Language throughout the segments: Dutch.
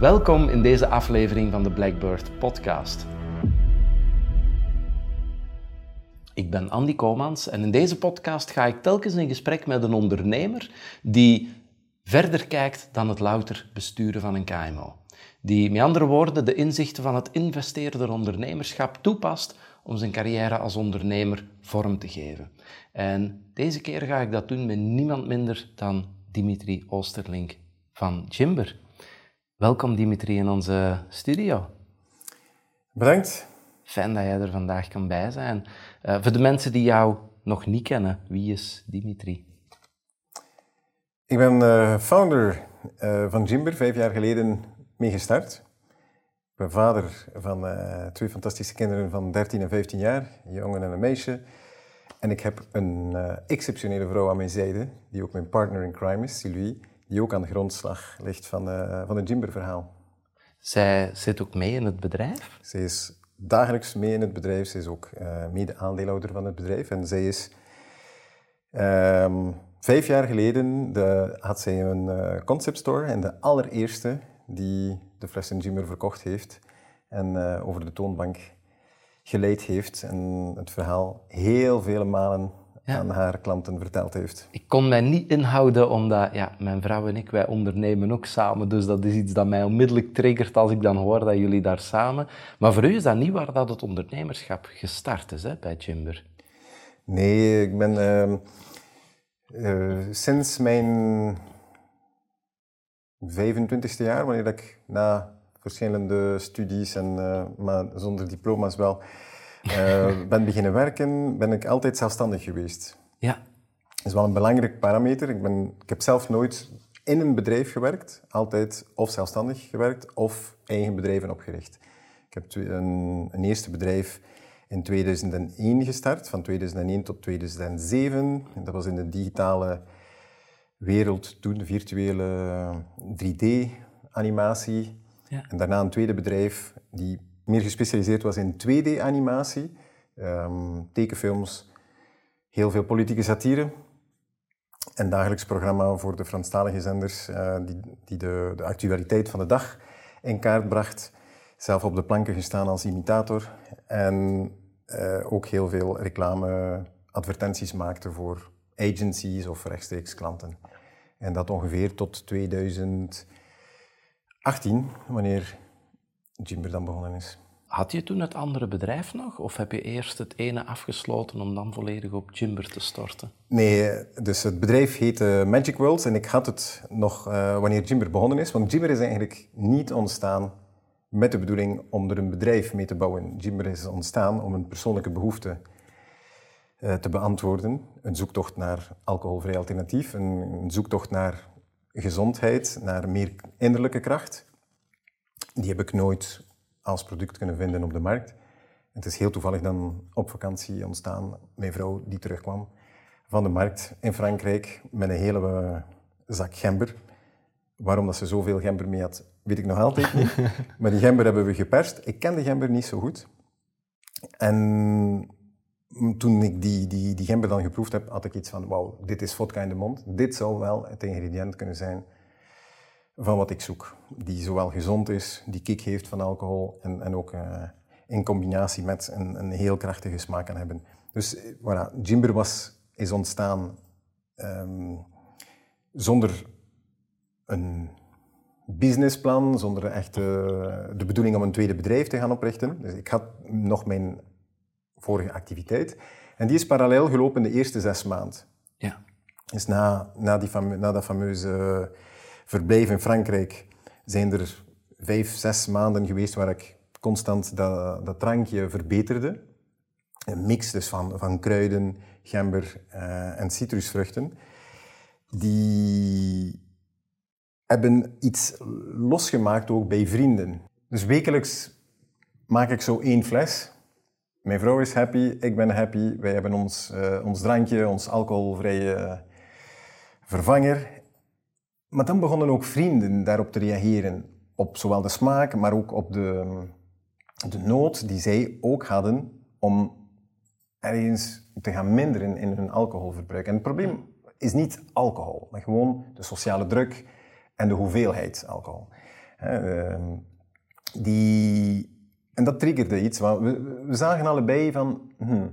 Welkom in deze aflevering van de Blackbird Podcast. Ik ben Andy Komans en in deze podcast ga ik telkens in gesprek met een ondernemer die verder kijkt dan het louter besturen van een KMO. Die met andere woorden de inzichten van het investeerder ondernemerschap toepast om zijn carrière als ondernemer vorm te geven. En deze keer ga ik dat doen met niemand minder dan Dimitri Oosterlink van Jimber. Welkom Dimitri in onze studio. Bedankt. Fijn dat jij er vandaag kan bij zijn. Uh, voor de mensen die jou nog niet kennen, wie is Dimitri? Ik ben uh, founder uh, van Jimber, vijf jaar geleden mee gestart. Ik ben vader van twee fantastische kinderen van 13 en 15 jaar, een jongen en een meisje. En ik heb een exceptionele vrouw aan mijn zijde, die ook mijn partner in crime is, Sylvie die ook aan de grondslag ligt van, uh, van het Jimber-verhaal. Zij zit ook mee in het bedrijf? Zij is dagelijks mee in het bedrijf. Zij is ook uh, mede-aandeelhouder van het bedrijf. En zij is... Um, vijf jaar geleden de, had zij een uh, concept store en de allereerste die de flessen Jimber verkocht heeft en over de toonbank geleid heeft en het verhaal heel vele malen ja. aan haar klanten verteld heeft. Ik kon mij niet inhouden, omdat ja, mijn vrouw en ik, wij ondernemen ook samen. Dus dat is iets dat mij onmiddellijk triggert als ik dan hoor dat jullie daar samen... Maar voor u is dat niet waar dat het ondernemerschap gestart is, hè, bij Jimber? Nee, ik ben uh, uh, sinds mijn 25e jaar, wanneer ik na verschillende studies en uh, maar zonder diploma's wel ben beginnen werken, ben ik altijd zelfstandig geweest. Ja. Dat is wel een belangrijk parameter. Ik, ben, ik heb zelf nooit in een bedrijf gewerkt, altijd of zelfstandig gewerkt of eigen bedrijven opgericht. Ik heb een, een eerste bedrijf in 2001 gestart, van 2001 tot 2007. dat was in de digitale wereld toen, de virtuele 3D-animatie. Ja. En daarna een tweede bedrijf die meer gespecialiseerd was in 2D-animatie, ehm, tekenfilms, heel veel politieke satire. Een dagelijks programma voor de Franstalige zenders uh, die, die de, de, actualiteit van de dag in kaart bracht. Zelf op de planken gestaan als imitator. En uh, ook heel veel reclame-advertenties maakte voor agencies of rechtstreeks klanten. En dat ongeveer tot 2018, wanneer Jimber dan begonnen is. Had je toen het andere bedrijf nog? Of heb je eerst het ene afgesloten om dan volledig op Jimber te storten? Nee, dus het bedrijf heette Magic Worlds en ik had het nog uh, wanneer Jimber begonnen is. Want Jimber is eigenlijk niet ontstaan met de bedoeling om er een bedrijf mee te bouwen. Jimber is ontstaan om een persoonlijke behoefte uh, te beantwoorden. Een zoektocht naar alcoholvrij alternatief, een, een zoektocht naar gezondheid, naar meer innerlijke kracht. Die heb ik nooit als product kunnen vinden op de markt. het is heel toevallig dan op vakantie ontstaan. Mijn vrouw die terugkwam van de markt in Frankrijk met een hele zak gember. Waarom dat ze zoveel gember mee had, weet ik nog altijd niet. maar die gember hebben we geperst. Ik ken de gember niet zo goed. En toen ik die, die, die gember dan geproefd heb, had ik iets van, wauw, dit is vodka in de mond. Dit zou wel het ingrediënt kunnen zijn van wat ik zoek. Die zowel gezond is, die kick heeft van alcohol en, en ook uh, in combinatie met een, een, heel krachtige smaak kan hebben. Dus eh, voilà, Jimber was, is ontstaan um, zonder een businessplan, zonder echt uh, de bedoeling om een tweede bedrijf te gaan oprichten. Dus ik had nog mijn vorige activiteit. En die is parallel gelopen de eerste zes maanden. Ja. Dus na, na, die na dat fameuze verblijf in Frankrijk zijn er vijf, zes maanden geweest waar ik constant dat, dat drankje verbeterde. Een mix dus van, van kruiden, gember uh, en citrusvruchten. Die hebben iets losgemaakt ook bij vrienden. Dus wekelijks maak ik zo één fles. Mijn vrouw is happy, ik ben happy. Wij hebben ons, uh, ons drankje, ons alcoholvrije vervanger. Maar dan begonnen ook vrienden daarop te reageren. Op zowel de smaak, maar ook op de, de nood die zij ook hadden om ergens te gaan minderen in hun alcoholverbruik. En het probleem is niet alcohol, maar gewoon de sociale druk en de hoeveelheid alcohol. Ehm, die, en dat triggerde iets. Want we, we zagen allebei van, hm,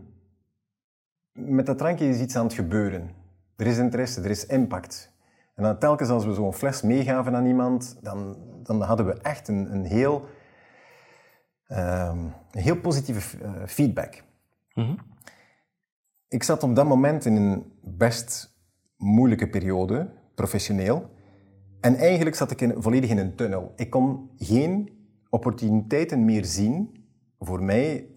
met dat drankje is iets aan het gebeuren. Er is interesse, er is impact. En dan telkens als we zo'n fles meegaven aan iemand, dan, dan hadden we echt een, een heel, ehm, een heel positieve eh, feedback. Mhm. Ik zat op dat moment in een best moeilijke periode, professioneel. En eigenlijk zat ik in, volledig in een tunnel. Ik kon geen opportuniteiten meer zien voor mij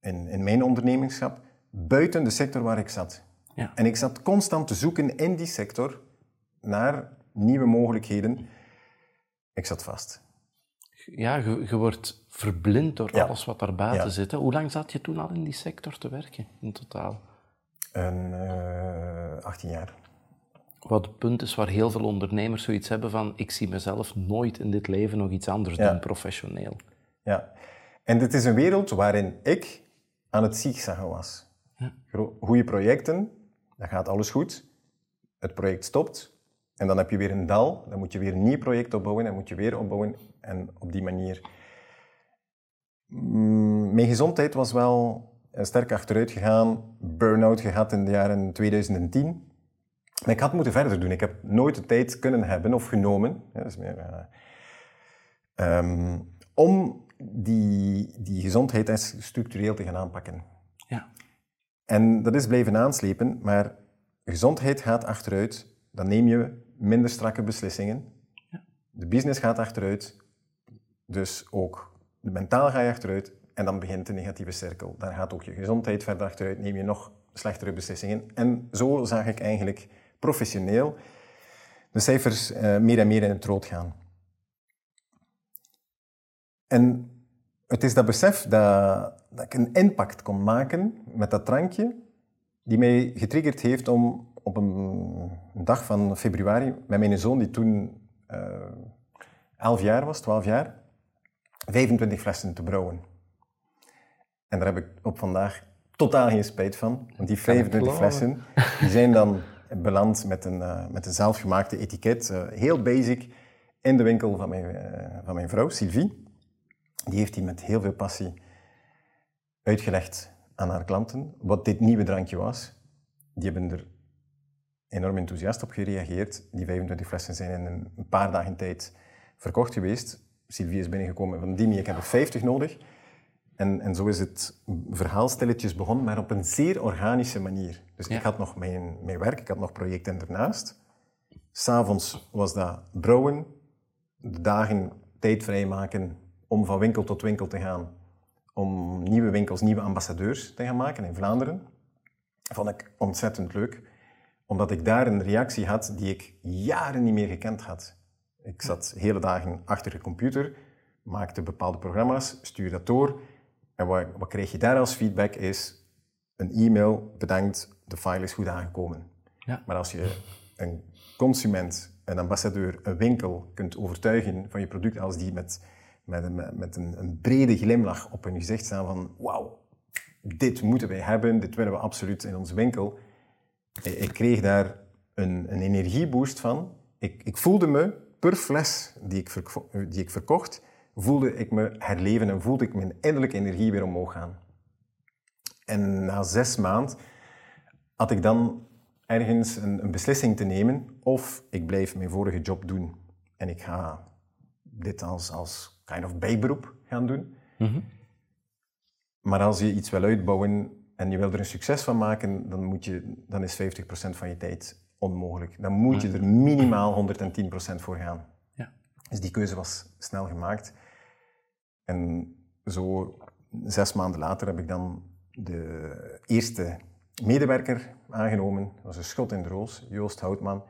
in, in mijn ondernemingschap buiten de sector waar ik zat. Ja. En ik zat constant te zoeken in die sector naar nieuwe mogelijkheden. Ik zat vast. Ja, je, je wordt verblind door Ja. alles wat daar buiten Ja. zit. Hè. Hoe lang zat je toen al in die sector te werken, in totaal? En, eh 18 jaar. Wat het punt is waar heel veel ondernemers zoiets hebben van ik zie mezelf nooit in dit leven nog iets anders Ja. doen, professioneel. Ja. En dit is een wereld waarin ik aan het zigzaggen was. Ja. Goede projecten, dan gaat alles goed. Het project stopt en dan heb je weer een dal. Dan moet je weer een nieuw project opbouwen en moet je weer opbouwen. En op die manier... Mm, Mijn gezondheid was wel eh, sterk achteruit gegaan. Burn-out gehad in de jaren 2010. Maar ik had moeten verder doen. Ik heb nooit de tijd kunnen hebben of genomen. Ja, dat is meer, eh, ehm, om die, die gezondheid eens structureel te gaan aanpakken. Ja. En dat is blijven aanslepen, maar gezondheid gaat achteruit. Dan neem je minder strakke beslissingen. De business gaat achteruit, dus ook de mentaal ga je achteruit. En dan begint de negatieve cirkel. Dan gaat ook je gezondheid verder achteruit, neem je nog slechtere beslissingen. En zo zag ik eigenlijk professioneel de cijfers eh, meer en meer in het rood gaan. En het is dat besef dat, dat ik een impact kon maken met dat drankje, die mij getriggerd heeft om op een, dag van februari met mijn zoon, die toen eh 11 jaar was, 12 jaar, 25 flessen te brouwen. En daar heb ik op vandaag totaal geen spijt van. Want die 25 geloven. flessen die zijn dan beland met een, eh, met een zelfgemaakte etiket. eh, heel basic in de winkel van mijn, van mijn vrouw, Sylvie. Die heeft die met heel veel passie uitgelegd aan haar klanten wat dit nieuwe drankje was. Die hebben er enorm enthousiast op gereageerd. Die 25 flessen zijn in een- paar dagen tijd verkocht geweest. Sylvie is binnengekomen van Dimi, ik heb er 50 nodig. En, en zo is het verhaal stilletjes begonnen, maar op een zeer organische manier. Dus Ja. ik had nog mijn, mijn werk, ik had nog projecten ernaast. S'avonds was dat brouwen, de dagen tijd vrijmaken om van winkel tot winkel te gaan, om nieuwe winkels, nieuwe ambassadeurs te gaan maken in Vlaanderen. Vond ik ontzettend leuk, omdat ik daar een reactie had die ik jaren niet meer gekend had. Ik zat hele dagen achter de computer, maakte bepaalde programma's, stuurde dat door. En wat, wat krijg je daar als feedback is een e-mail, bedankt, de file is goed aangekomen. Ja. Maar als je een consument, een ambassadeur, een winkel kunt overtuigen van je product als die met, met, een, met een, een brede glimlach op hun gezicht staan van wauw, dit moeten wij hebben, dit willen we absoluut in onze winkel. Ik, kreeg daar een, een energieboost van. Ik, ik voelde me per fles die ik, verko- die ik verkocht, voelde ik me herleven en voelde ik mijn innerlijke energie weer omhoog gaan. En na zes maanden had ik dan ergens een, een beslissing te nemen of ik blijf mijn vorige job doen en ik ga dit als, als kind of bijberoep gaan doen. Maar als je iets wil uitbouwen en je wil er een succes van maken, dan, moet je, dan is 50% van je tijd onmogelijk. Dan moet je er minimaal 110% voor gaan. Ja. Dus die keuze was snel gemaakt. En zo zes maanden later heb ik dan de eerste medewerker aangenomen. Dat was een schot in de roos, Joost Houtman.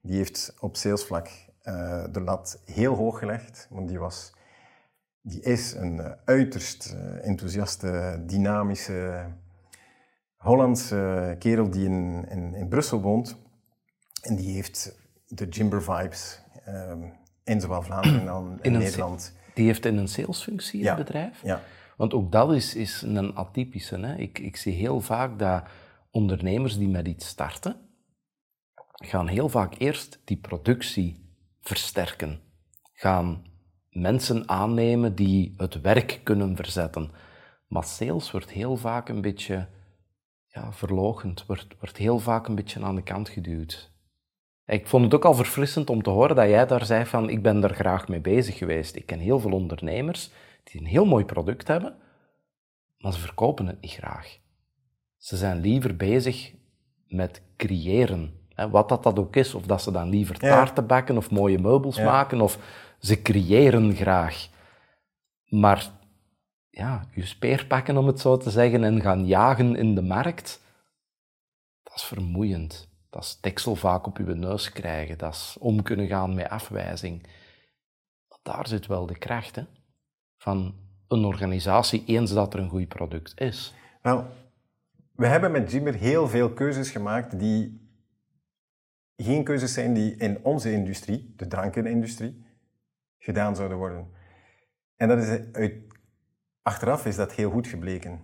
Die heeft op salesvlak eh, de lat heel hoog gelegd, want die, was, die is een eh, uiterst eh, enthousiaste, dynamische Hollandse kerel die in, in, in Brussel woont. En die heeft de Jimber vibes ehm, in zowel Vlaanderen als in, Nederland. Die heeft in een salesfunctie in Ja. het bedrijf. Ja. Want ook dat is, is een atypische. Hè? Ik, ik zie heel vaak dat ondernemers die met iets starten, gaan heel vaak eerst die productie versterken. gaan mensen aannemen die het werk kunnen verzetten. Maar sales wordt heel vaak een beetje ja, verlogend, wordt, wordt heel vaak een beetje aan de kant geduwd. Ik vond het ook al verfrissend om te horen dat jij daar zei van ik ben daar graag mee bezig geweest. Ik ken heel veel ondernemers die een heel mooi product hebben, maar ze verkopen het niet graag. Ze zijn liever bezig met creëren. Wat dat, dat ook is, of dat ze dan liever taarten bakken of mooie meubels maken, of ze creëren graag. Maar ja, je speer pakken, om het zo te zeggen, en gaan jagen in de markt, dat is vermoeiend. Dat is deksel vaak op je neus krijgen. Dat is om kunnen gaan met afwijzing. Daar zit wel de kracht hè, van een organisatie, eens dat er een goed product is. Nou, we hebben met Jimmer heel veel keuzes gemaakt die geen keuzes zijn die in onze industrie, de drankenindustrie, gedaan zouden worden. En dat is uit, achteraf is dat heel goed gebleken.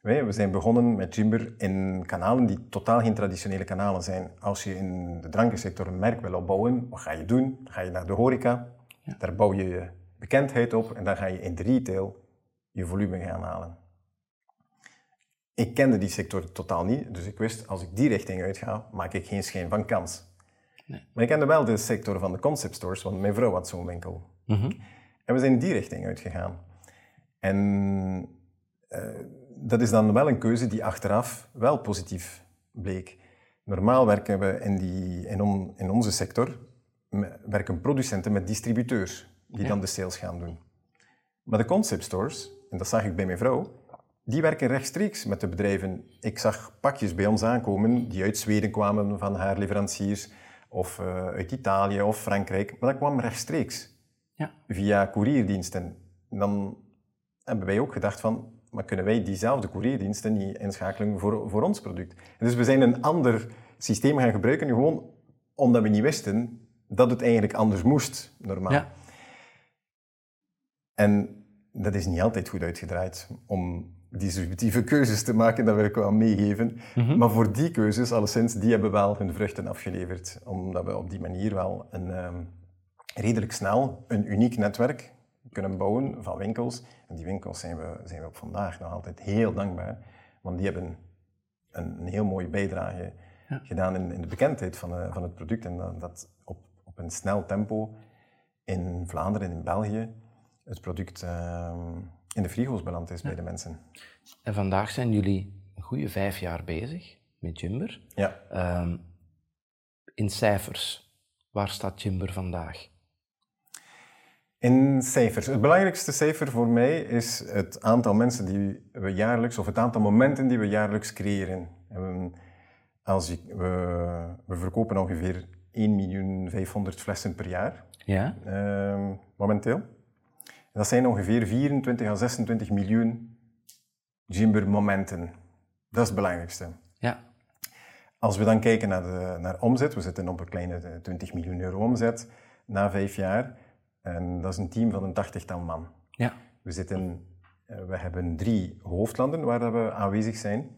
We zijn begonnen met Jimber in kanalen die totaal geen traditionele kanalen zijn. Als je in de drankensector een merk wil opbouwen, wat ga je doen? Dan ga je naar de horeca, daar bouw je je bekendheid op en dan ga je in de retail je volume gaan halen. Ik kende die sector totaal niet, dus ik wist, als ik die richting uitga, maak ik geen schijn van kans. Nee. Maar ik kende wel de sector van de concept stores, want mijn vrouw had zo'n winkel. Mhm. En we zijn in die richting uitgegaan. En uh, dat is dan wel een keuze die achteraf wel positief bleek. Normaal werken we in, die, in, in onze sector, werken producenten met distributeurs, die dan de sales gaan doen. Maar de concept stores, en dat zag ik bij mijn vrouw, die werken rechtstreeks met de bedrijven. Ik zag pakjes bij ons aankomen die uit Zweden kwamen van haar leveranciers, of uh, uit Italië of Frankrijk, maar dat kwam rechtstreeks. Ja. Via courierdiensten. Dan hebben wij ook gedacht van, maar kunnen wij diezelfde courierdiensten niet inschakelen voor, voor ons product? dus we zijn een ander systeem gaan gebruiken, gewoon omdat we niet wisten dat het eigenlijk anders moest, normaal. Ja. En dat is niet altijd goed uitgedraaid om disruptieve keuzes te maken, dat wil ik wel meegeven. Mhm. Maar voor die keuzes, alleszins, die hebben wel hun vruchten afgeleverd. Omdat we op die manier wel een, ehm, redelijk snel een uniek netwerk kunnen bouwen van winkels. En die winkels zijn we, zijn we op vandaag nog altijd heel dankbaar, want die hebben een, een heel mooie bijdrage gedaan in, in, de bekendheid van, uh, van het product. En dat, dat, op, op een snel tempo in Vlaanderen en in België het product uh, in de frigo's beland is bij de mensen. En vandaag zijn jullie een goede vijf jaar bezig met Jimber. Ja. Um, in cijfers, waar staat Jimber vandaag? In cijfers. Het belangrijkste cijfer voor mij is het aantal mensen die we jaarlijks, of het aantal momenten die we jaarlijks creëren. Als we, we verkopen ongeveer 1.500.000 flessen per jaar. Ja. Uh, momenteel. Dat zijn ongeveer 24 à 26 miljoen Jimber momenten. Dat is het belangrijkste. Ja. Als we dan kijken naar, de, naar omzet, we zitten op een kleine 20 miljoen euro omzet na vijf jaar en dat is een team van een tachtigtal man. Ja. We, zitten, eh, we hebben drie hoofdlanden waar we aanwezig zijn.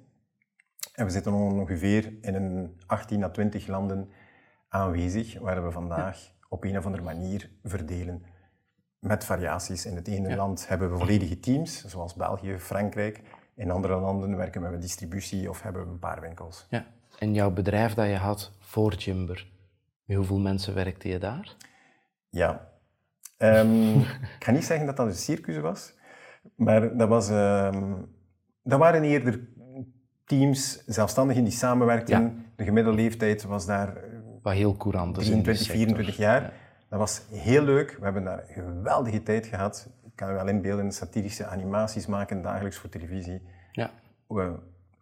En we zitten ongeveer in een 18 à 20 landen aanwezig, waar we vandaag op een of andere manier verdelen. Met variaties. In het ene land hebben we volledige teams, zoals België, Frankrijk. In andere landen werken we met distributie of hebben we een paar winkels. Ja. En jouw bedrijf dat je had voor Jimber, met hoeveel mensen werkte je daar? Ja, Um, ik ga niet zeggen dat dat een circus was, maar dat, was, um, dat waren eerder teams, zelfstandigen die samenwerkten. De gemiddelde leeftijd was daar Wat heel courant 23, 24 jaar. Dat was heel leuk. We hebben daar een geweldige tijd gehad. Ik kan je wel inbeelden, satirische animaties maken dagelijks voor televisie. Ja.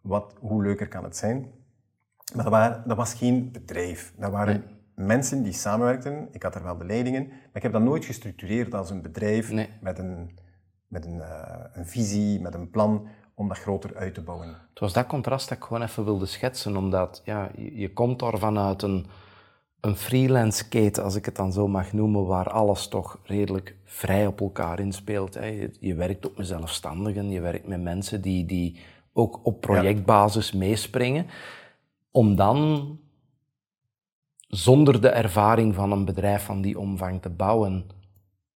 Wat, hoe leuker kan het zijn? Maar dat, waren, dat was geen bedrijf. Dat waren mensen die samenwerkten. Ik had er wel de leidingen, maar ik heb dat nooit gestructureerd als een bedrijf met, een, met een, uh, een visie, met een plan om dat groter uit te bouwen. Het was dat contrast dat ik gewoon even wilde schetsen, omdat ja, je, je komt daar vanuit een, een freelance keten, als ik het dan zo mag noemen, waar alles toch redelijk vrij op elkaar inspeelt. Hè. Je, je, werkt ook met zelfstandigen, je werkt met mensen die, die ook op projectbasis meespringen. Om dan zonder de ervaring van een bedrijf van die omvang te bouwen,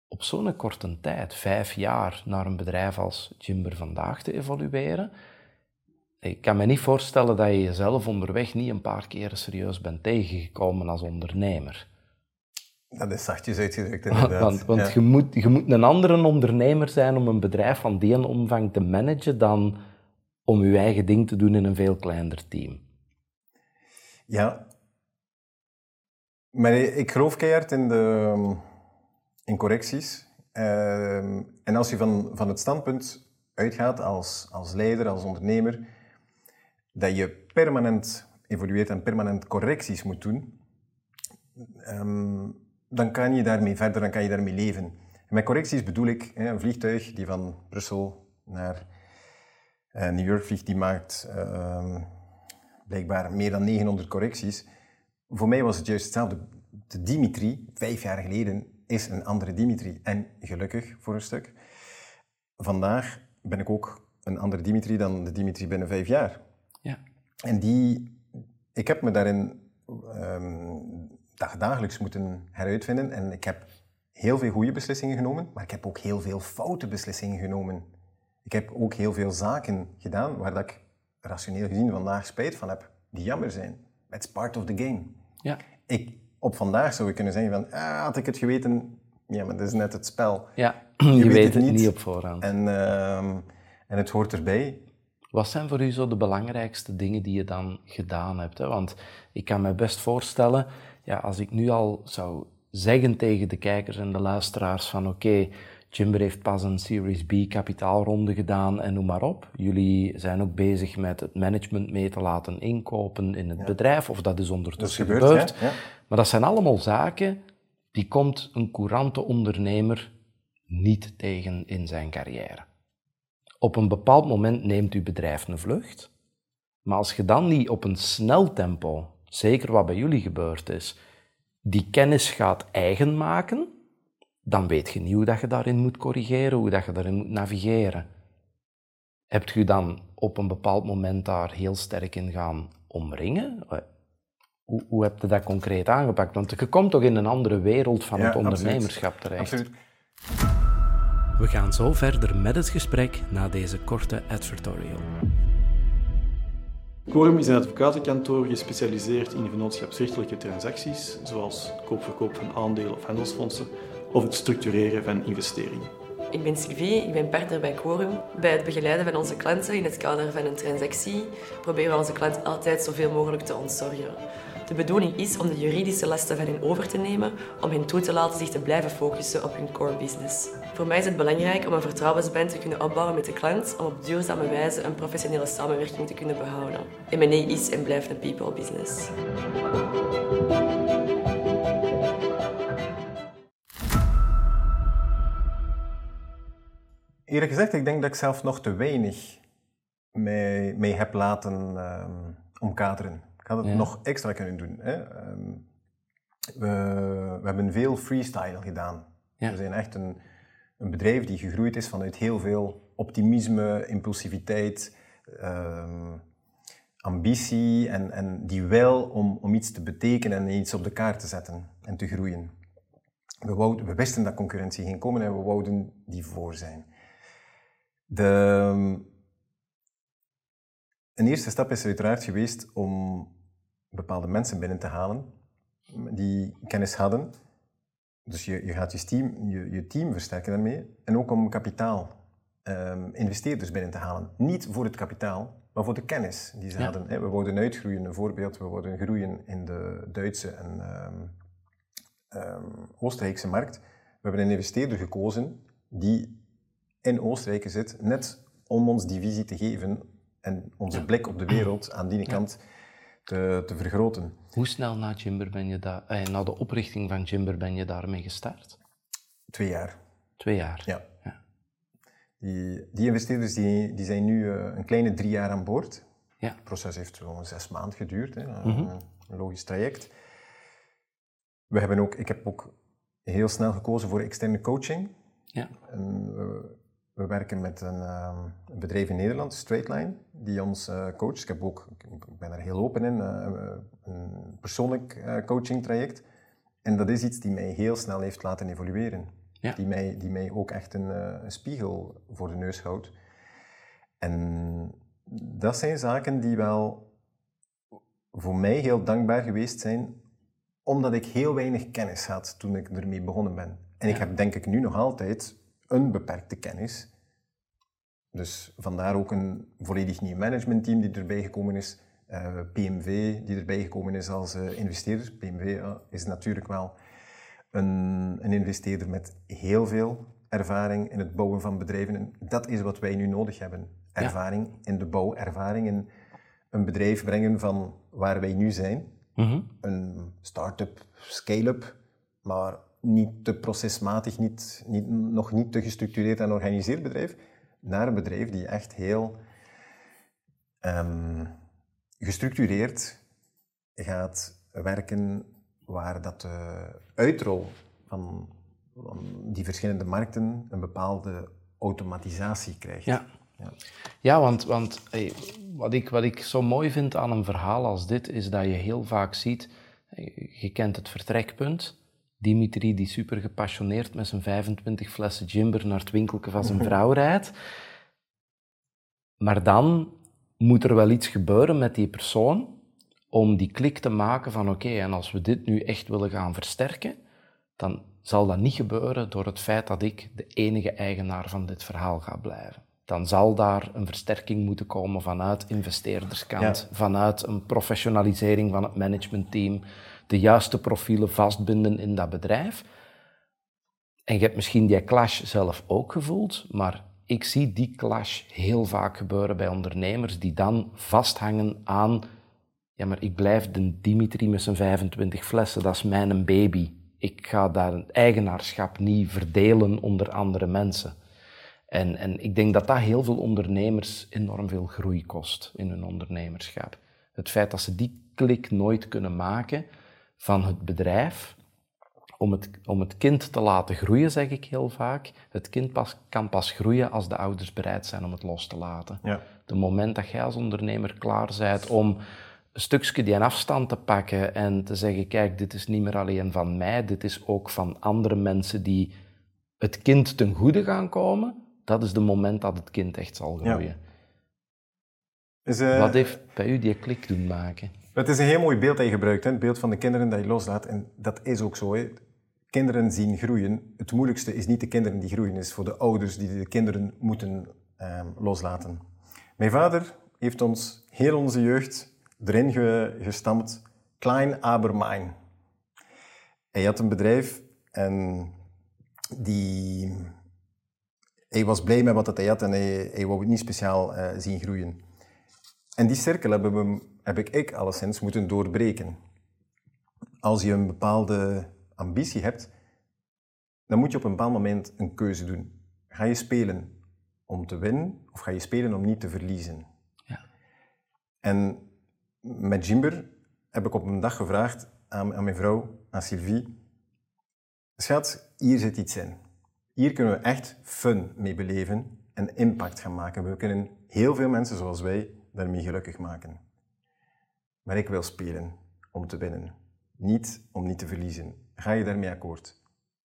op zo'n korte tijd, vijf jaar, naar een bedrijf als Jimber vandaag te evolueren. Ik kan me niet voorstellen dat je jezelf onderweg niet een paar keer serieus bent tegengekomen als ondernemer. Dat is zachtjes uitgedrukt, inderdaad. Want, want je, moet, je moet een andere ondernemer zijn om een bedrijf van die omvang te managen dan om je eigen ding te doen in een veel kleiner team. Ja. Maar ik geloof keihard in, de, in correcties. Ehm, en als je van, van het standpunt uitgaat als, als leider, als ondernemer, dat je permanent evolueert en permanent correcties moet doen, ehm, dan kan je daarmee verder, dan kan je daarmee leven. En met correcties bedoel ik hè, een vliegtuig die van Brussel naar uh, New York vliegt, die maakt uh, blijkbaar meer dan 900 correcties. Voor mij was het juist hetzelfde. De Dimitri, vijf jaar geleden, is een andere Dimitri. En gelukkig voor een stuk. Vandaag ben ik ook een andere Dimitri dan de Dimitri binnen vijf jaar. Ja. En die, ik heb me daarin um, dagelijks moeten heruitvinden. En ik heb heel veel goede beslissingen genomen, maar ik heb ook heel veel foute beslissingen genomen. Ik heb ook heel veel zaken gedaan waar dat ik rationeel gezien vandaag spijt van heb, die jammer zijn. It's part of the game. Ja. Ik, op vandaag zou ik kunnen zeggen van, ah, had ik het geweten, ja, maar dat is net het spel. Ja, je, weet, het, niet. op voorhand. En, uh, en het hoort erbij. Wat zijn voor u zo de belangrijkste dingen die je dan gedaan hebt? Hè? Want ik kan me best voorstellen, ja, als ik nu al zou zeggen tegen de kijkers en de luisteraars van oké, okay, Jimber heeft pas een Series B kapitaalronde gedaan en noem maar op. Jullie zijn ook bezig met het management mee te laten inkopen in het bedrijf, of dat is ondertussen dat gebeurd. Ja. Maar dat zijn allemaal zaken die komt een courante ondernemer niet tegen in zijn carrière. Op een bepaald moment neemt uw bedrijf een vlucht, maar als je dan niet op een snel tempo, zeker wat bij jullie gebeurd is, die kennis gaat eigen maken, dan weet je niet hoe dat je daarin moet corrigeren, hoe dat je daarin moet navigeren. Hebt je dan op een bepaald moment daar heel sterk in gaan omringen? Hoe, hoe heb je dat concreet aangepakt? Want je komt toch in een andere wereld van het ondernemerschap terecht. Absoluut. We gaan zo verder met het gesprek na deze korte advertorial. Quorum is een advocatenkantoor gespecialiseerd in vennootschapsrechtelijke transacties, zoals koopverkoop van aandelen of handelsfondsen, of het structureren van investeringen. Ik ben Sylvie, ik ben partner bij Quorum. Bij het begeleiden van onze klanten in het kader van een transactie proberen we onze klant altijd zoveel mogelijk te ontzorgen. De bedoeling is om de juridische lasten van hen over te nemen, om hen toe te laten zich te blijven focussen op hun core business. Voor mij is het belangrijk om een vertrouwensband te kunnen opbouwen met de klant, om op duurzame wijze een professionele samenwerking te kunnen behouden. M&A is en blijft een people business. Eerlijk gezegd, ik denk dat ik zelf nog te weinig mee, mee heb laten um, omkaderen. Ik had het nog extra kunnen doen. Hè. Ehm, we, we, hebben veel freestyle gedaan. We zijn echt een, een, bedrijf die gegroeid is vanuit heel veel optimisme, impulsiviteit, um, ambitie en, en die wil om, om iets te betekenen en iets op de kaart te zetten en te groeien. We, wouden, we wisten dat concurrentie ging komen en we wouden die voor zijn. De, een eerste stap is uiteraard geweest om bepaalde mensen binnen te halen die kennis hadden. Dus je, je gaat je team, je, je team versterken daarmee. En ook om kapitaal, um, investeerders binnen te halen. Niet voor het kapitaal, maar voor de kennis die ze hadden. We wouden uitgroeien, een voorbeeld, we wouden groeien in de Duitse en um, um, Oostenrijkse markt. We hebben een investeerder gekozen die in Oostenrijk zit, net om ons die visie te geven en onze blik op de wereld aan die kant te, te, vergroten. Hoe snel na Jimber ben je daar, eh, na de oprichting van Jimber ben je daarmee gestart? Twee jaar. Twee jaar? Ja. ja. Die, die investeerders die, die zijn nu uh, een kleine drie jaar aan boord. Ja. Het proces heeft zo'n zes maanden geduurd, hè. Mm -hmm. een logisch traject. We hebben ook, ik heb ook heel snel gekozen voor externe coaching. Ja. En, we werken met een, uh, een, bedrijf in Nederland, Straightline, die ons uh, coacht. Ik, heb ook, ik ben er heel open in, uh, een persoonlijk coaching traject. En dat is iets die mij heel snel heeft laten evolueren. Ja. Die, mij, die mij ook echt een, eh, een spiegel voor de neus houdt. En dat zijn zaken die wel voor mij heel dankbaar geweest zijn, omdat ik heel weinig kennis had toen ik ermee begonnen ben. En ik heb denk ik nu nog altijd een beperkte kennis. Dus vandaar ook een volledig nieuw managementteam die erbij gekomen is. eh, PMV die erbij gekomen is als eh, investeerder. PMV is natuurlijk wel een, een investeerder met heel veel ervaring in het bouwen van bedrijven. En dat is wat wij nu nodig hebben. Ervaring in de bouw, ervaring in een bedrijf brengen van waar wij nu zijn. Mhm. Een start-up, scale-up, maar niet te procesmatig, niet, niet, nog niet te gestructureerd en georganiseerd bedrijf, naar een bedrijf die echt heel ehm, gestructureerd gaat werken, waar dat de uitrol van, van die verschillende markten een bepaalde automatisatie krijgt. Ja. Ja. Ja, want, want hey, wat, ik, wat ik zo mooi vind aan een verhaal als dit, is dat je heel vaak ziet, je kent het vertrekpunt, Dimitri die super gepassioneerd met zijn 25 flessen gimber naar het winkelke van zijn vrouw rijdt. Maar dan moet er wel iets gebeuren met die persoon om die klik te maken van oké, en als we dit nu echt willen gaan versterken, dan zal dat niet gebeuren door het feit dat ik de enige eigenaar van dit verhaal ga blijven. Dan zal daar een versterking moeten komen vanuit investeerderskant, Ja. vanuit een professionalisering van het managementteam, de juiste profielen vastbinden in dat bedrijf. En je hebt misschien die clash zelf ook gevoeld, maar ik zie die clash heel vaak gebeuren bij ondernemers die dan vasthangen aan, ja maar ik blijf de Dimitri met zijn 25 flessen, dat is mijn baby. Ik ga daar het eigenaarschap niet verdelen onder andere mensen. En, en ik denk dat dat heel veel ondernemers enorm veel groei kost in hun ondernemerschap. Het feit dat ze die klik nooit kunnen maken van het bedrijf, om het, om het kind te laten groeien, zeg ik heel vaak. Het kind pas, kan pas groeien als de ouders bereid zijn om het los te laten. Ja. De moment dat jij als ondernemer klaar bent om een stukje die afstand te pakken en te zeggen, kijk, dit is niet meer alleen van mij, dit is ook van andere mensen die het kind ten goede gaan komen, dat is de moment dat het kind echt zal Ja. groeien. Is, eh, Wat heeft bij u die klik doen maken? Het is een heel mooi beeld dat je gebruikt, hè? het beeld van de kinderen dat je loslaat. En dat is ook zo. Hè? Kinderen zien groeien. Het moeilijkste is niet de kinderen die groeien, is voor de ouders die de kinderen moeten ehm, loslaten. Mijn vader heeft ons heel onze jeugd erin ge- gestampt. Klein aber mein. Hij had een bedrijf en die... Hij was blij met wat hij had en hij, hij wou het niet speciaal eh, zien groeien. En die cirkel hebben we, heb ik, ik alleszins moeten doorbreken. Als je een bepaalde ambitie hebt, dan moet je op een bepaald moment een keuze doen. Ga je spelen om te winnen of ga je spelen om niet te verliezen? Ja. En met Jimber heb ik op een dag gevraagd aan, aan mijn vrouw, aan Sylvie, schat, hier zit iets in. Hier kunnen we echt fun mee beleven en impact gaan maken. We kunnen heel veel mensen zoals wij daarmee gelukkig maken. Maar ik wil spelen om te winnen, niet om niet te verliezen. Ga je daarmee akkoord?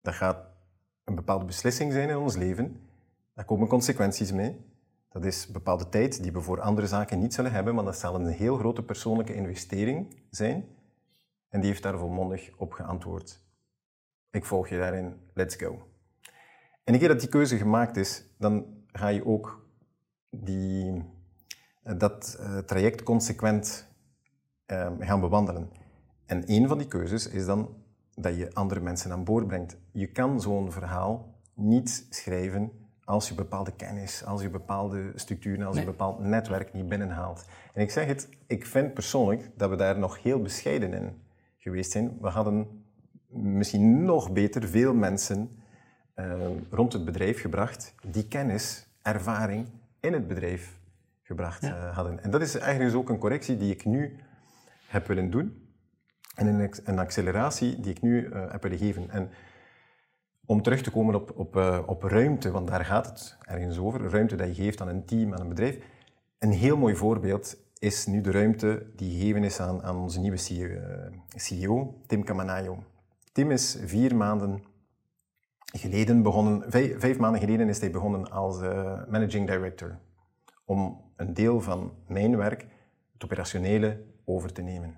Dat gaat een bepaalde beslissing zijn in ons leven. Daar komen consequenties mee. Dat is bepaalde tijd die we voor andere zaken niet zullen hebben, maar dat zal een heel grote persoonlijke investering zijn. En die heeft daar volmondig op geantwoord. Ik volg je daarin, let's go. En een keer dat die keuze gemaakt is, dan ga je ook die, dat eh, traject consequent eh, gaan bewandelen. En een van die keuzes is dan dat je andere mensen aan boord brengt. Je kan zo'n verhaal niet schrijven als je bepaalde kennis, als je bepaalde structuren, als je Nee. een bepaald netwerk niet binnenhaalt. En ik zeg het, ik vind persoonlijk dat we daar nog heel bescheiden in geweest zijn. We hadden misschien nog beter veel mensen eh, rond het bedrijf gebracht die kennis, ervaring in het bedrijf gebracht eh, hadden. En dat is eigenlijk dus ook een correctie die ik nu heb willen doen. En een, acceleratie die ik nu eh, heb willen geven. En om terug te komen op, op, eh, op ruimte, want daar gaat het ergens over. Ruimte dat je geeft aan een team, aan een bedrijf. Een heel mooi voorbeeld is nu de ruimte die gegeven is aan, aan onze nieuwe CEO, CEO, Tim Camanayo. Tim is vier maanden geleden begonnen, vijf, vijf, maanden geleden is hij begonnen als uh, managing director. Om een deel van mijn werk, het operationele, over te nemen.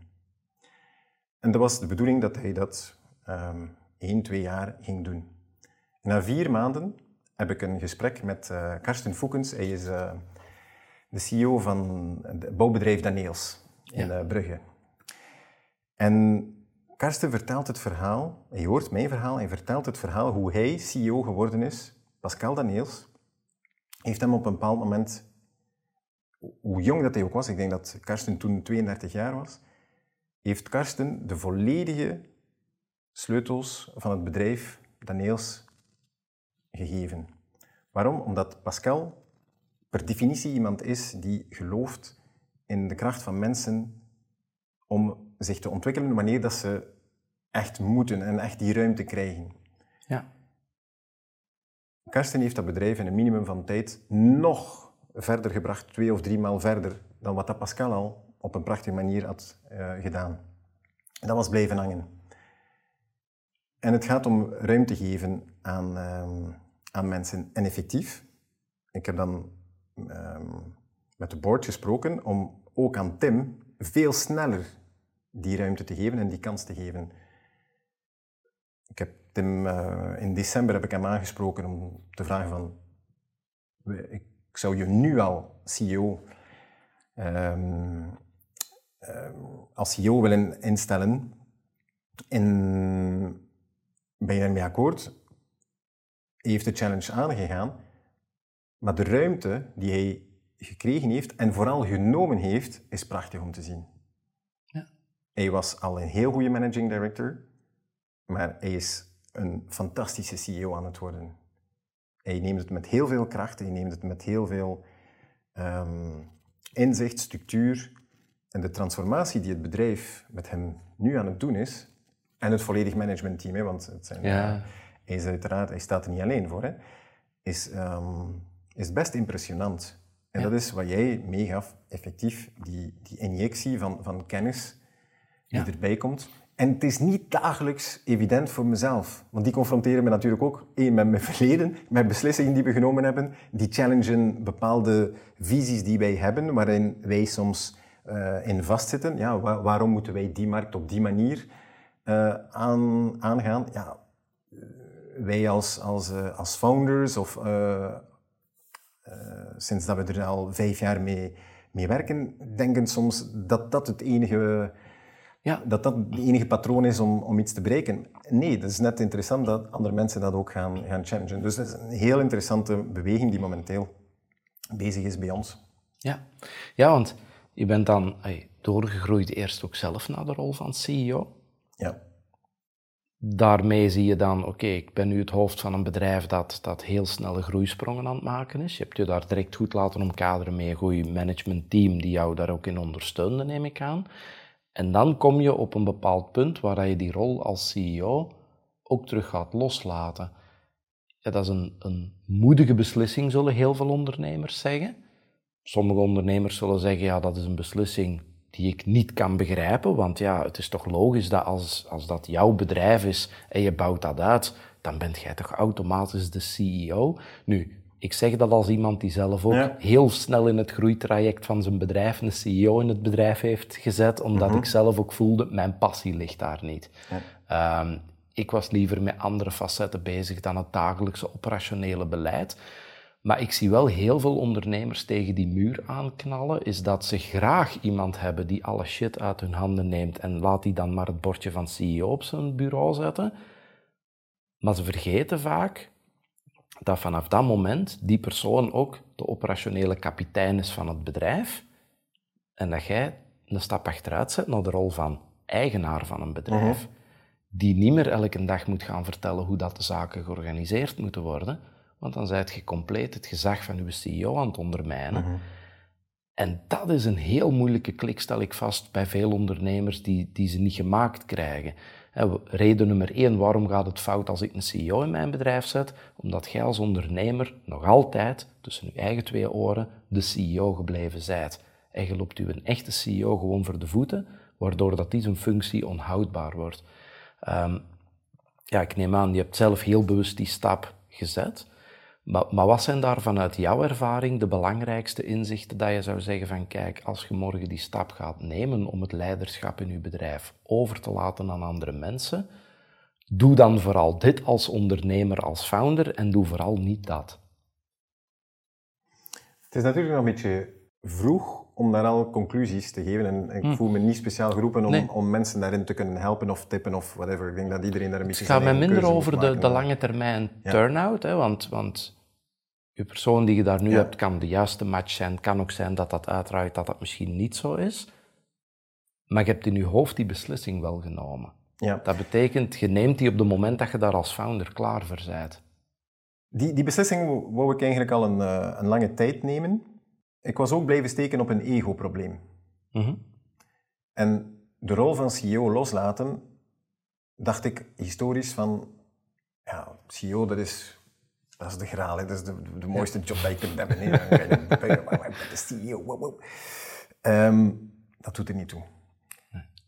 En dat was de bedoeling dat hij dat um, één, twee jaar ging doen. Na vier maanden heb ik een gesprek met uh, Karsten Foekens. Hij is uh, de CEO van het bouwbedrijf Daniels in ja. Brugge. En Karsten vertelt het verhaal, hij hoort mijn verhaal, hij vertelt het verhaal hoe hij CEO geworden is. Pascal Daniels heeft hem op een bepaald moment, hoe jong dat hij ook was, ik denk dat Karsten toen 32 jaar was, heeft Karsten de volledige sleutels van het bedrijf Daniels gegeven. Waarom? Omdat Pascal per definitie iemand is die gelooft in de kracht van mensen om zich te ontwikkelen wanneer dat ze echt moeten en echt die ruimte krijgen. Ja. Karsten heeft dat bedrijf in een minimum van tijd nog verder gebracht, twee of drie maal verder dan wat dat Pascal al op een prachtige manier had uh, gedaan. Dat was blijven hangen. En het gaat om ruimte geven aan, um, aan mensen. En effectief, ik heb dan um, met de board gesproken om ook aan Tim veel sneller die ruimte te geven en die kans te geven. Ik heb Tim, uh, in december heb ik hem aangesproken om te vragen van, ik zou je nu al CEO, um, um, als CEO willen instellen. En ben je ermee akkoord? Hij heeft de challenge aangegaan, maar de ruimte die hij gekregen heeft en vooral genomen heeft, is prachtig om te zien. Hij was al een heel goede managing director, maar hij is een fantastische CEO aan het worden. Hij neemt het met heel veel kracht, hij neemt het met heel veel um, inzicht, structuur. En de transformatie die het bedrijf met hem nu aan het doen is, en het volledig managementteam, hè, want het zijn, ja. uh, hij, is uiteraard, hij staat er niet alleen voor, hè, is, um, is best impressionant. En ja. dat is wat jij meegaf, effectief, die, die injectie van, van kennis die ja. erbij komt. En het is niet dagelijks evident voor mezelf. Want die confronteren me natuurlijk ook één, met mijn verleden, met beslissingen die we genomen hebben. Die challengen bepaalde visies die wij hebben, waarin wij soms uh, in vastzitten. Ja, waar, waarom moeten wij die markt op die manier uh, aan, aangaan? Ja, wij als, als, als founders of sinds dat we er al vijf jaar mee, mee werken, denken soms dat dat het enige ja. Dat dat het enige patroon is om, om iets te bereiken. Nee, dat is net interessant dat andere mensen dat ook gaan, gaan challengen. Dus dat is een heel interessante beweging die momenteel bezig is bij ons. Ja, ja want je bent dan hey, doorgegroeid eerst ook zelf naar de rol van CEO. Ja. Daarmee zie je dan, oké, ik ben nu het hoofd van een bedrijf dat, dat heel snelle groeisprongen aan het maken is. Je hebt je daar direct goed laten omkaderen met een goed managementteam die jou daar ook in ondersteunde, neem ik aan. En dan kom je op een bepaald punt waar je die rol als CEO ook terug gaat loslaten. Ja, dat is een, een moedige beslissing, zullen heel veel ondernemers zeggen. Sommige ondernemers zullen zeggen, ja, dat is een beslissing die ik niet kan begrijpen, want ja, het is toch logisch dat als, als dat jouw bedrijf is en je bouwt dat uit, dan bent jij toch automatisch de CEO. Nu, ik zeg dat als iemand die zelf ook heel snel in het groeitraject van zijn bedrijf een CEO in het bedrijf heeft gezet, omdat mhm. ik zelf ook voelde, mijn passie ligt daar niet. Ja. Um, ik was liever met andere facetten bezig dan het dagelijkse operationele beleid. Maar ik zie wel heel veel ondernemers tegen die muur aanknallen, is dat ze graag iemand hebben die alle shit uit hun handen neemt en laat die dan maar het bordje van CEO op zijn bureau zetten. Maar ze vergeten vaak dat vanaf dat moment die persoon ook de operationele kapitein is van het bedrijf en dat jij een stap achteruit zet naar de rol van eigenaar van een bedrijf, die niet meer elke dag moet gaan vertellen hoe dat de zaken georganiseerd moeten worden, want dan zijt je compleet het gezag van uw CEO aan het ondermijnen. Mhm. En dat is een heel moeilijke klik, stel ik vast, bij veel ondernemers die, die ze niet gemaakt krijgen. Reden nummer één, waarom gaat het fout als ik een CEO in mijn bedrijf zet? Omdat jij als ondernemer nog altijd, tussen je eigen twee oren, de CEO gebleven zijt. En je loopt u een echte CEO gewoon voor de voeten, waardoor dat die zijn functie onhoudbaar wordt. Um, ja, ik neem aan, je hebt zelf heel bewust die stap gezet. Maar, maar wat zijn daar vanuit jouw ervaring de belangrijkste inzichten dat je zou zeggen van kijk, als je morgen die stap gaat nemen om het leiderschap in je bedrijf over te laten aan andere mensen, doe dan vooral dit als ondernemer, als founder en doe vooral niet dat. Het is natuurlijk nog een beetje vroeg om daar al conclusies te geven. En ik hm. voel me niet speciaal geroepen om, om mensen daarin te kunnen helpen of tippen of whatever. Ik denk dat iedereen daar een beetje Het gaat mij minder over de, de, lange termijn turnout, hè, want, want je persoon die je daar nu hebt kan de juiste match zijn. kan ook zijn dat dat uiteraard dat dat misschien niet zo is. Maar je hebt in je hoofd die beslissing wel genomen. Ja. Dat betekent, je neemt die op het moment dat je daar als founder klaar voor bent. Die, die beslissing wou ik eigenlijk al een, eh, een lange tijd nemen. Ik was ook blijven steken op een ego-probleem. Mhm. En de rol van CEO loslaten, dacht ik historisch van, ja, CEO dat is, dat is de graal, dat is de, de, mooiste job die je kunt hebben. de CEO, wow, Um, dat doet er niet toe.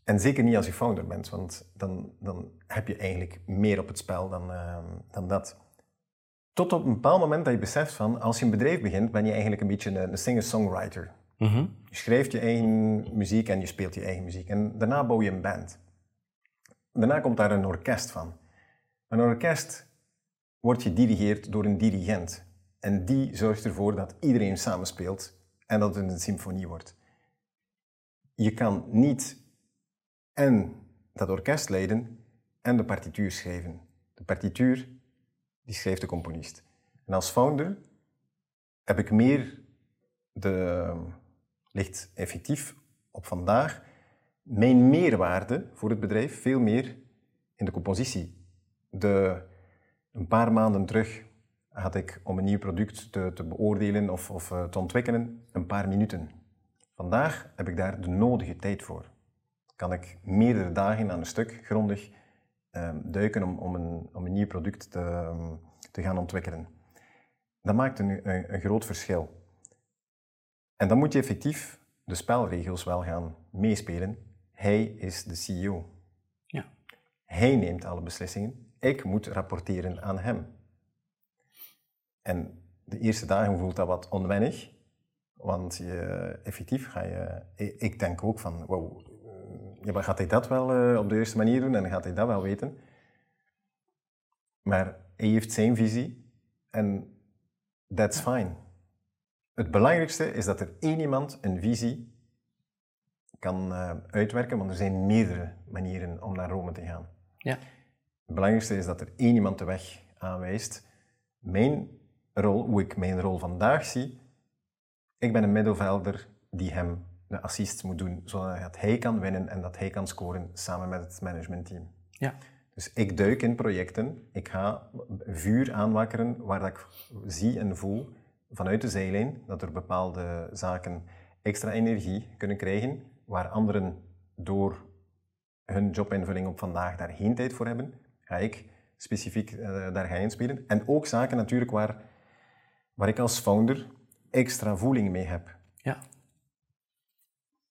En zeker niet als je founder bent, want dan, dan heb je eigenlijk meer op het spel dan, uh, dan dat. Tot op een bepaald moment dat je beseft van, als je een bedrijf begint, ben je eigenlijk een beetje een, een singer-songwriter. Mhm. Je schrijft je eigen muziek en je speelt je eigen muziek. En daarna bouw je een band. Daarna komt daar een orkest van. Een orkest wordt gedirigeerd door een dirigent. En die zorgt ervoor dat iedereen samenspeelt en dat het een symfonie wordt. Je kan niet en dat orkest leiden en de partituur schrijven. De partituur die schrijft de componist. En als founder heb ik meer de, ligt effectief op vandaag, mijn meerwaarde voor het bedrijf veel meer in de compositie. De, een paar maanden terug had ik om een nieuw product te, te beoordelen of, of eh, te ontwikkelen een paar minuten. Vandaag heb ik daar de nodige tijd voor. Kan ik meerdere dagen aan een stuk grondig Ehm, duiken om, om, een, om een nieuw product te, ehm, te gaan ontwikkelen. Dat maakt een, een, een, groot verschil. En dan moet je effectief de spelregels wel gaan meespelen. Hij is de CEO. Ja. Hij neemt alle beslissingen. Ik moet rapporteren aan hem. En de eerste dagen voelt dat wat onwennig, want je, effectief ga je... Ik denk ook van, wow, ja, maar gaat hij dat wel uh, op de juiste manier doen en gaat hij dat wel weten? Maar hij heeft zijn visie en that's fine. Het belangrijkste is dat er één iemand een visie kan uh, uitwerken, want er zijn meerdere manieren om naar Rome te gaan. Ja. Het belangrijkste is dat er één iemand de weg aanwijst. Mijn rol, hoe ik mijn rol vandaag zie, ik ben een middelvelder die hem de assist moet doen, zodat hij kan winnen en dat hij kan scoren samen met het managementteam. Ja. Dus ik duik in projecten, ik ga vuur aanwakkeren waar ik zie en voel vanuit de zijlijn dat er bepaalde zaken extra energie kunnen krijgen, waar anderen door hun jobinvulling op vandaag daar geen tijd voor hebben, ga ik specifiek uh, daar gaan inspelen. En ook zaken natuurlijk waar, waar ik als founder extra voeling mee heb. Ja.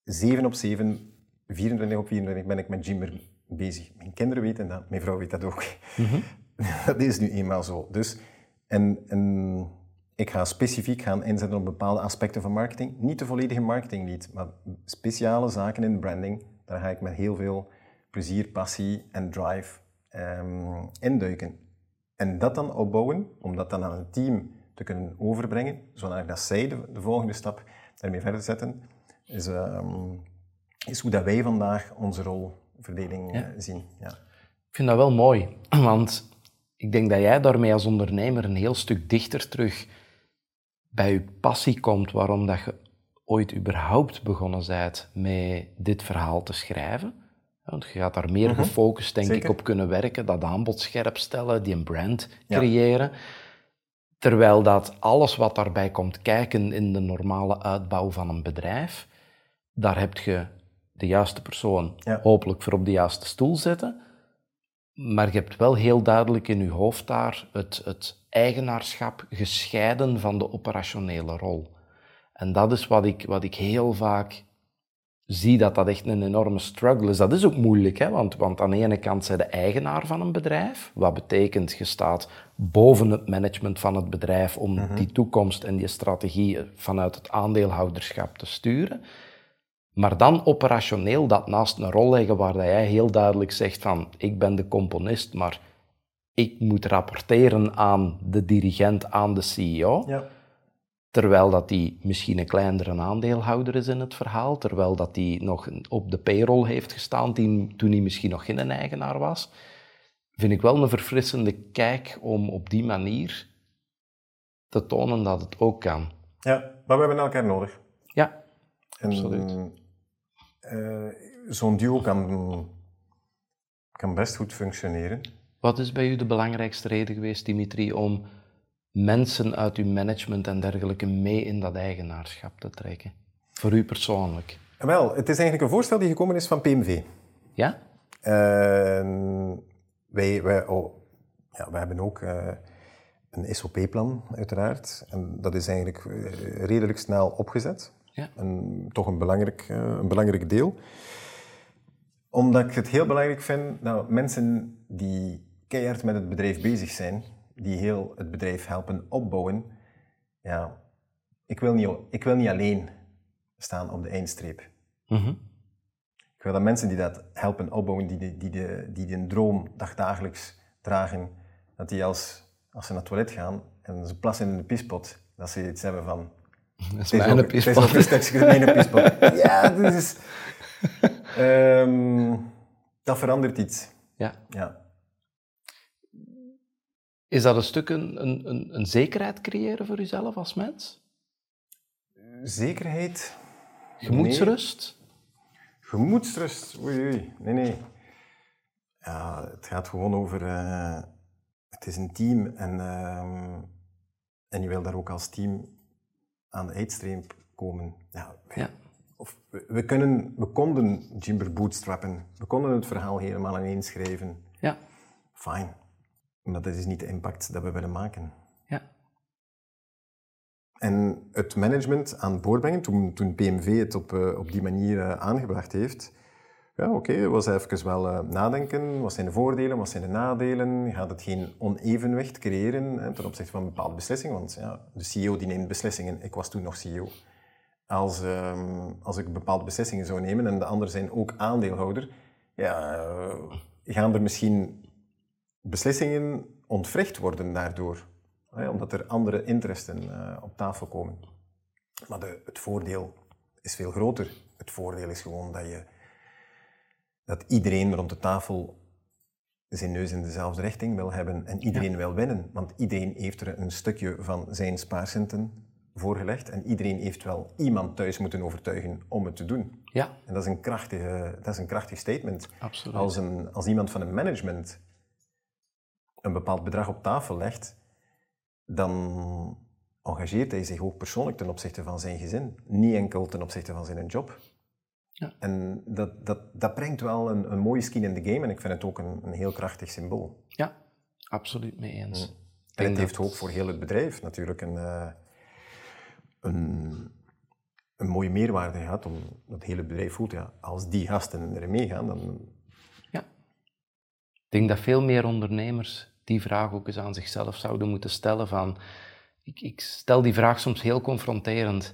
7 op 7, 24 op 24 ben ik met Jimmer bezig. Mijn kinderen weten dat, mijn vrouw weet dat ook. Mhm. dat is nu eenmaal zo. Dus, en, en ik ga specifiek gaan inzetten op bepaalde aspecten van marketing. Niet de volledige marketing niet, maar speciale zaken in branding. Daar ga ik met heel veel plezier, passie en drive um, induiken. En dat dan opbouwen, om dat dan aan een team te kunnen overbrengen, zodat zij de, de volgende stap daarmee verder zetten is, ehm, is hoe dat wij vandaag onze rolverdeling eh, zien. Ja. Ik vind dat wel mooi, want ik denk dat jij daarmee als ondernemer een heel stuk dichter terug bij je passie komt, waarom dat je ooit überhaupt begonnen bent met dit verhaal te schrijven. Want je gaat daar meer mhm. gefocust, denk ik, op kunnen werken, dat aanbod scherp stellen, die een brand creëren. Terwijl dat alles wat daarbij komt kijken in de normale uitbouw van een bedrijf, daar heb je de juiste persoon hopelijk voor op de juiste stoel zetten. Maar je hebt wel heel duidelijk in je hoofd daar het, het eigenaarschap gescheiden van de operationele rol. En dat is wat ik, wat ik heel vaak zie dat dat echt een enorme struggle is. Dat is ook moeilijk, hè? Want, want aan de ene kant zijn de eigenaar van een bedrijf, wat betekent je staat boven het management van het bedrijf om Mhm. die toekomst en die strategie vanuit het aandeelhouderschap te sturen. Maar dan operationeel dat naast een rol leggen waar dat jij heel duidelijk zegt van ik ben de componist, maar ik moet rapporteren aan de dirigent, aan de CEO. Ja. Terwijl dat die misschien een kleinere aandeelhouder is in het verhaal, terwijl dat die nog op de payroll heeft gestaan die, toen hij misschien nog geen eigenaar was, vind ik wel een verfrissende kijk om op die manier te tonen dat het ook kan. ja, maar we hebben elkaar nodig. Ja, En, Absoluut. eh, Zo'n duo kan, kan best goed functioneren. wat is bij u de belangrijkste reden geweest, Dimitri, om mensen uit uw management en dergelijke mee in dat eigenaarschap te trekken? Voor u persoonlijk. Wel, het is eigenlijk een voorstel die gekomen is van PMV. Ja? En wij, wij, oh, ja, wij hebben ook eh, een SOP-plan, uiteraard. En dat is eigenlijk eh, redelijk snel opgezet. Ja. En toch een belangrijk, eh, een belangrijk deel. Omdat ik het heel belangrijk vind, nou, mensen die keihard met het bedrijf bezig zijn, die heel het bedrijf helpen opbouwen, ja, ik wil niet, ik wil niet alleen staan op de eindstreep. Mhm. Ik wil dat mensen die dat helpen opbouwen, die, de, die, de, die de droom dagdagelijks dragen, dat die als, als ze naar het toilet gaan en ze plassen in de pispot, dat ze iets hebben van... Dat is is mijn ook- Het is pispot. stukje mijn pispot. Ja, dat is... Ehm, dat verandert iets. Ja. Ja. Is dat een stuk een, een, een, zekerheid creëren voor uzelf als mens? Zekerheid? Gemoedsrust? Gemoedsrust? Oei, oei. Nee, nee. Ja, het gaat gewoon over... eh, het is een team en, ehm, en je wil daar ook als team aan de eindstreep komen. Ja, Ja. Of, we, we kunnen, we konden Jimber bootstrappen. We konden het verhaal helemaal ineens schrijven. Ja. Fine. Maar dat is niet de impact dat we willen maken. Ja. En het management aan boord brengen, toen, toen PMV het op, eh, op die manier eh, aangebracht heeft, ja, oké, was even wel eh, nadenken. Wat zijn de voordelen, wat zijn de nadelen? Gaat het geen onevenwicht creëren hè, ten opzichte van een bepaalde beslissing? Want ja, de CEO die neemt beslissingen, ik was toen nog CEO. Als, ehm, als ik bepaalde beslissingen zou nemen en de anderen zijn ook aandeelhouder, ja, gaan er misschien beslissingen ontwricht worden daardoor. Hè, omdat er andere interessen eh, op tafel komen. Maar de, het voordeel is veel groter. Het voordeel is gewoon dat, je, dat iedereen rond de tafel zijn neus in dezelfde richting wil hebben en iedereen wil winnen. Want iedereen heeft er een stukje van zijn spaarcenten voorgelegd en iedereen heeft wel iemand thuis moeten overtuigen om het te doen. Ja, En dat is een, krachtige, dat is een krachtig statement. absoluut. Als, een, als iemand van een management een bepaald bedrag op tafel legt, dan engageert hij zich ook persoonlijk ten opzichte van zijn gezin. Niet enkel ten opzichte van zijn job. Ja. En dat, dat, dat brengt wel een, een mooie skin in de game en ik vind het ook een, een heel krachtig symbool. Ja, absoluut mee eens. En denk het heeft ook voor heel het bedrijf natuurlijk een, eh, een, een mooie meerwaarde gehad, omdat het hele bedrijf voelt, ja, als die gasten er meegaan, dan Ja. Ik denk dat veel meer ondernemers die vraag ook eens aan zichzelf zouden moeten stellen van... Ik, ik stel die vraag soms heel confronterend.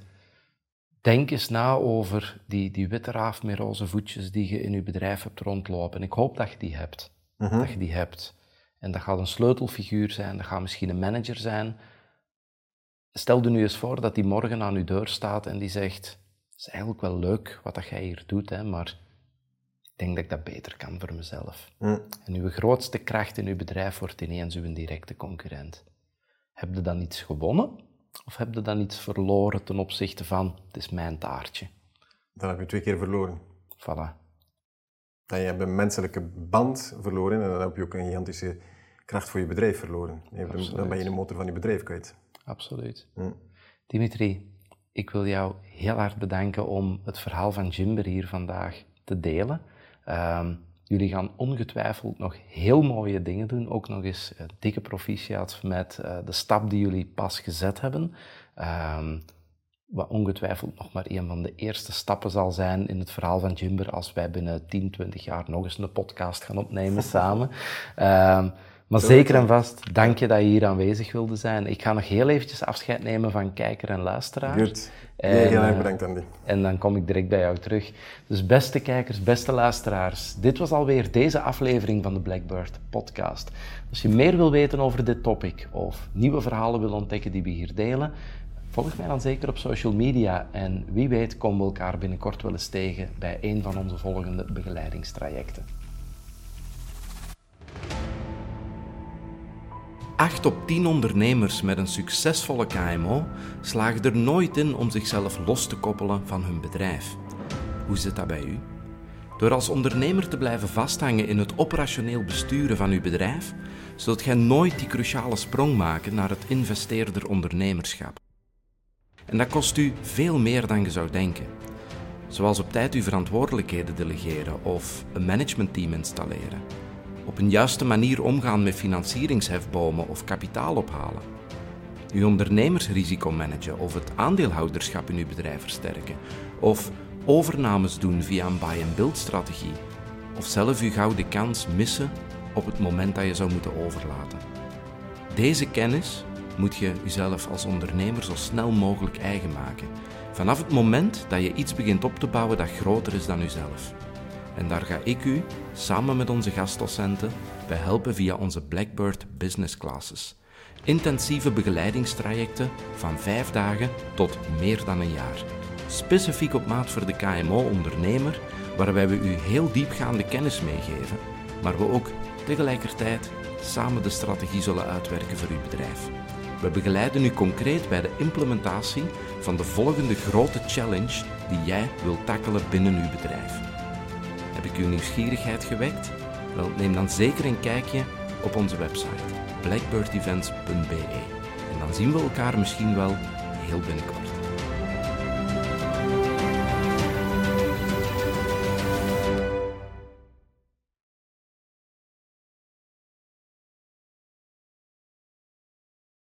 Denk eens na over die, die witte raaf met roze voetjes die je in je bedrijf hebt rondlopen. Ik hoop dat je die hebt. Dat je die hebt. En dat gaat een sleutelfiguur zijn, dat gaat misschien een manager zijn. Stel je nu eens voor dat die morgen aan uw deur staat en die zegt... Het is eigenlijk wel leuk wat dat jij hier doet, hè, maar denk dat ik dat beter kan voor mezelf. Mm. En uw grootste kracht in uw bedrijf wordt ineens uw directe concurrent. Heb je dan iets gewonnen? Of heb je dan iets verloren ten opzichte van, het is mijn taartje? dan heb je twee keer verloren. Voilà. Dan heb je een menselijke band verloren en dan heb je ook een gigantische kracht voor je bedrijf verloren. Absoluut. dan ben je de motor van je bedrijf kwijt. Absoluut. Hm. Dimitri, ik wil jou heel hard bedanken om het verhaal van Jimber hier vandaag te delen. Ehm, jullie gaan ongetwijfeld nog heel mooie dingen doen. Ook nog eens dikke proficiat met eh, de stap die jullie pas gezet hebben. Ehm, wat ongetwijfeld nog maar een van de eerste stappen zal zijn in het verhaal van Jimber als wij binnen 10, 20 jaar nog eens een podcast gaan opnemen samen. Ehm, maar zeker en vast, dank je dat je hier aanwezig wilde zijn. Ik ga nog heel eventjes afscheid nemen van kijker en luisteraar. Goed. En, heel erg bedankt, Andy. En dan kom ik direct bij jou terug. Dus beste kijkers, beste luisteraars, dit was alweer deze aflevering van de Blackbird podcast. Als je meer wil weten over dit topic of nieuwe verhalen wil ontdekken die we hier delen, volg mij dan zeker op social media en wie weet komen we elkaar binnenkort wel eens tegen bij een van onze volgende begeleidingstrajecten. 8 op 10 ondernemers met een succesvolle KMO slagen er nooit in om zichzelf los te koppelen van hun bedrijf. Hoe zit dat bij u? Door als ondernemer te blijven vasthangen in het operationeel besturen van uw bedrijf, zult gij nooit die cruciale sprong maken naar het investeerder ondernemerschap. En dat kost u veel meer dan je zou denken. Zoals op tijd uw verantwoordelijkheden delegeren of een managementteam installeren een juiste manier omgaan met financieringshefbomen of kapitaal ophalen. Uw ondernemersrisico managen of het aandeelhouderschap in uw bedrijf versterken. Of overnames doen via een buy-and-build strategie. Of zelf uw gouden kans missen op het moment dat je zou moeten overlaten. Deze kennis moet je jezelf als ondernemer zo snel mogelijk eigen maken. Vanaf het moment dat je iets begint op te bouwen dat groter is dan uzelf. En daar ga ik u, samen met onze gastdocenten, bij helpen via onze Blackbird Business Classes. Intensieve begeleidingstrajecten van vijf dagen tot meer dan een jaar. Specifiek op maat voor de KMO-ondernemer, waarbij we u heel diepgaande kennis meegeven, maar we ook tegelijkertijd samen de strategie zullen uitwerken voor uw bedrijf. We begeleiden u concreet bij de implementatie van de volgende grote challenge die jij wilt tackelen binnen uw bedrijf. Heb ik uw nieuwsgierigheid gewekt? Wel, neem dan zeker een kijkje op onze website blackbirdevents.be. En dan zien we elkaar misschien wel heel binnenkort.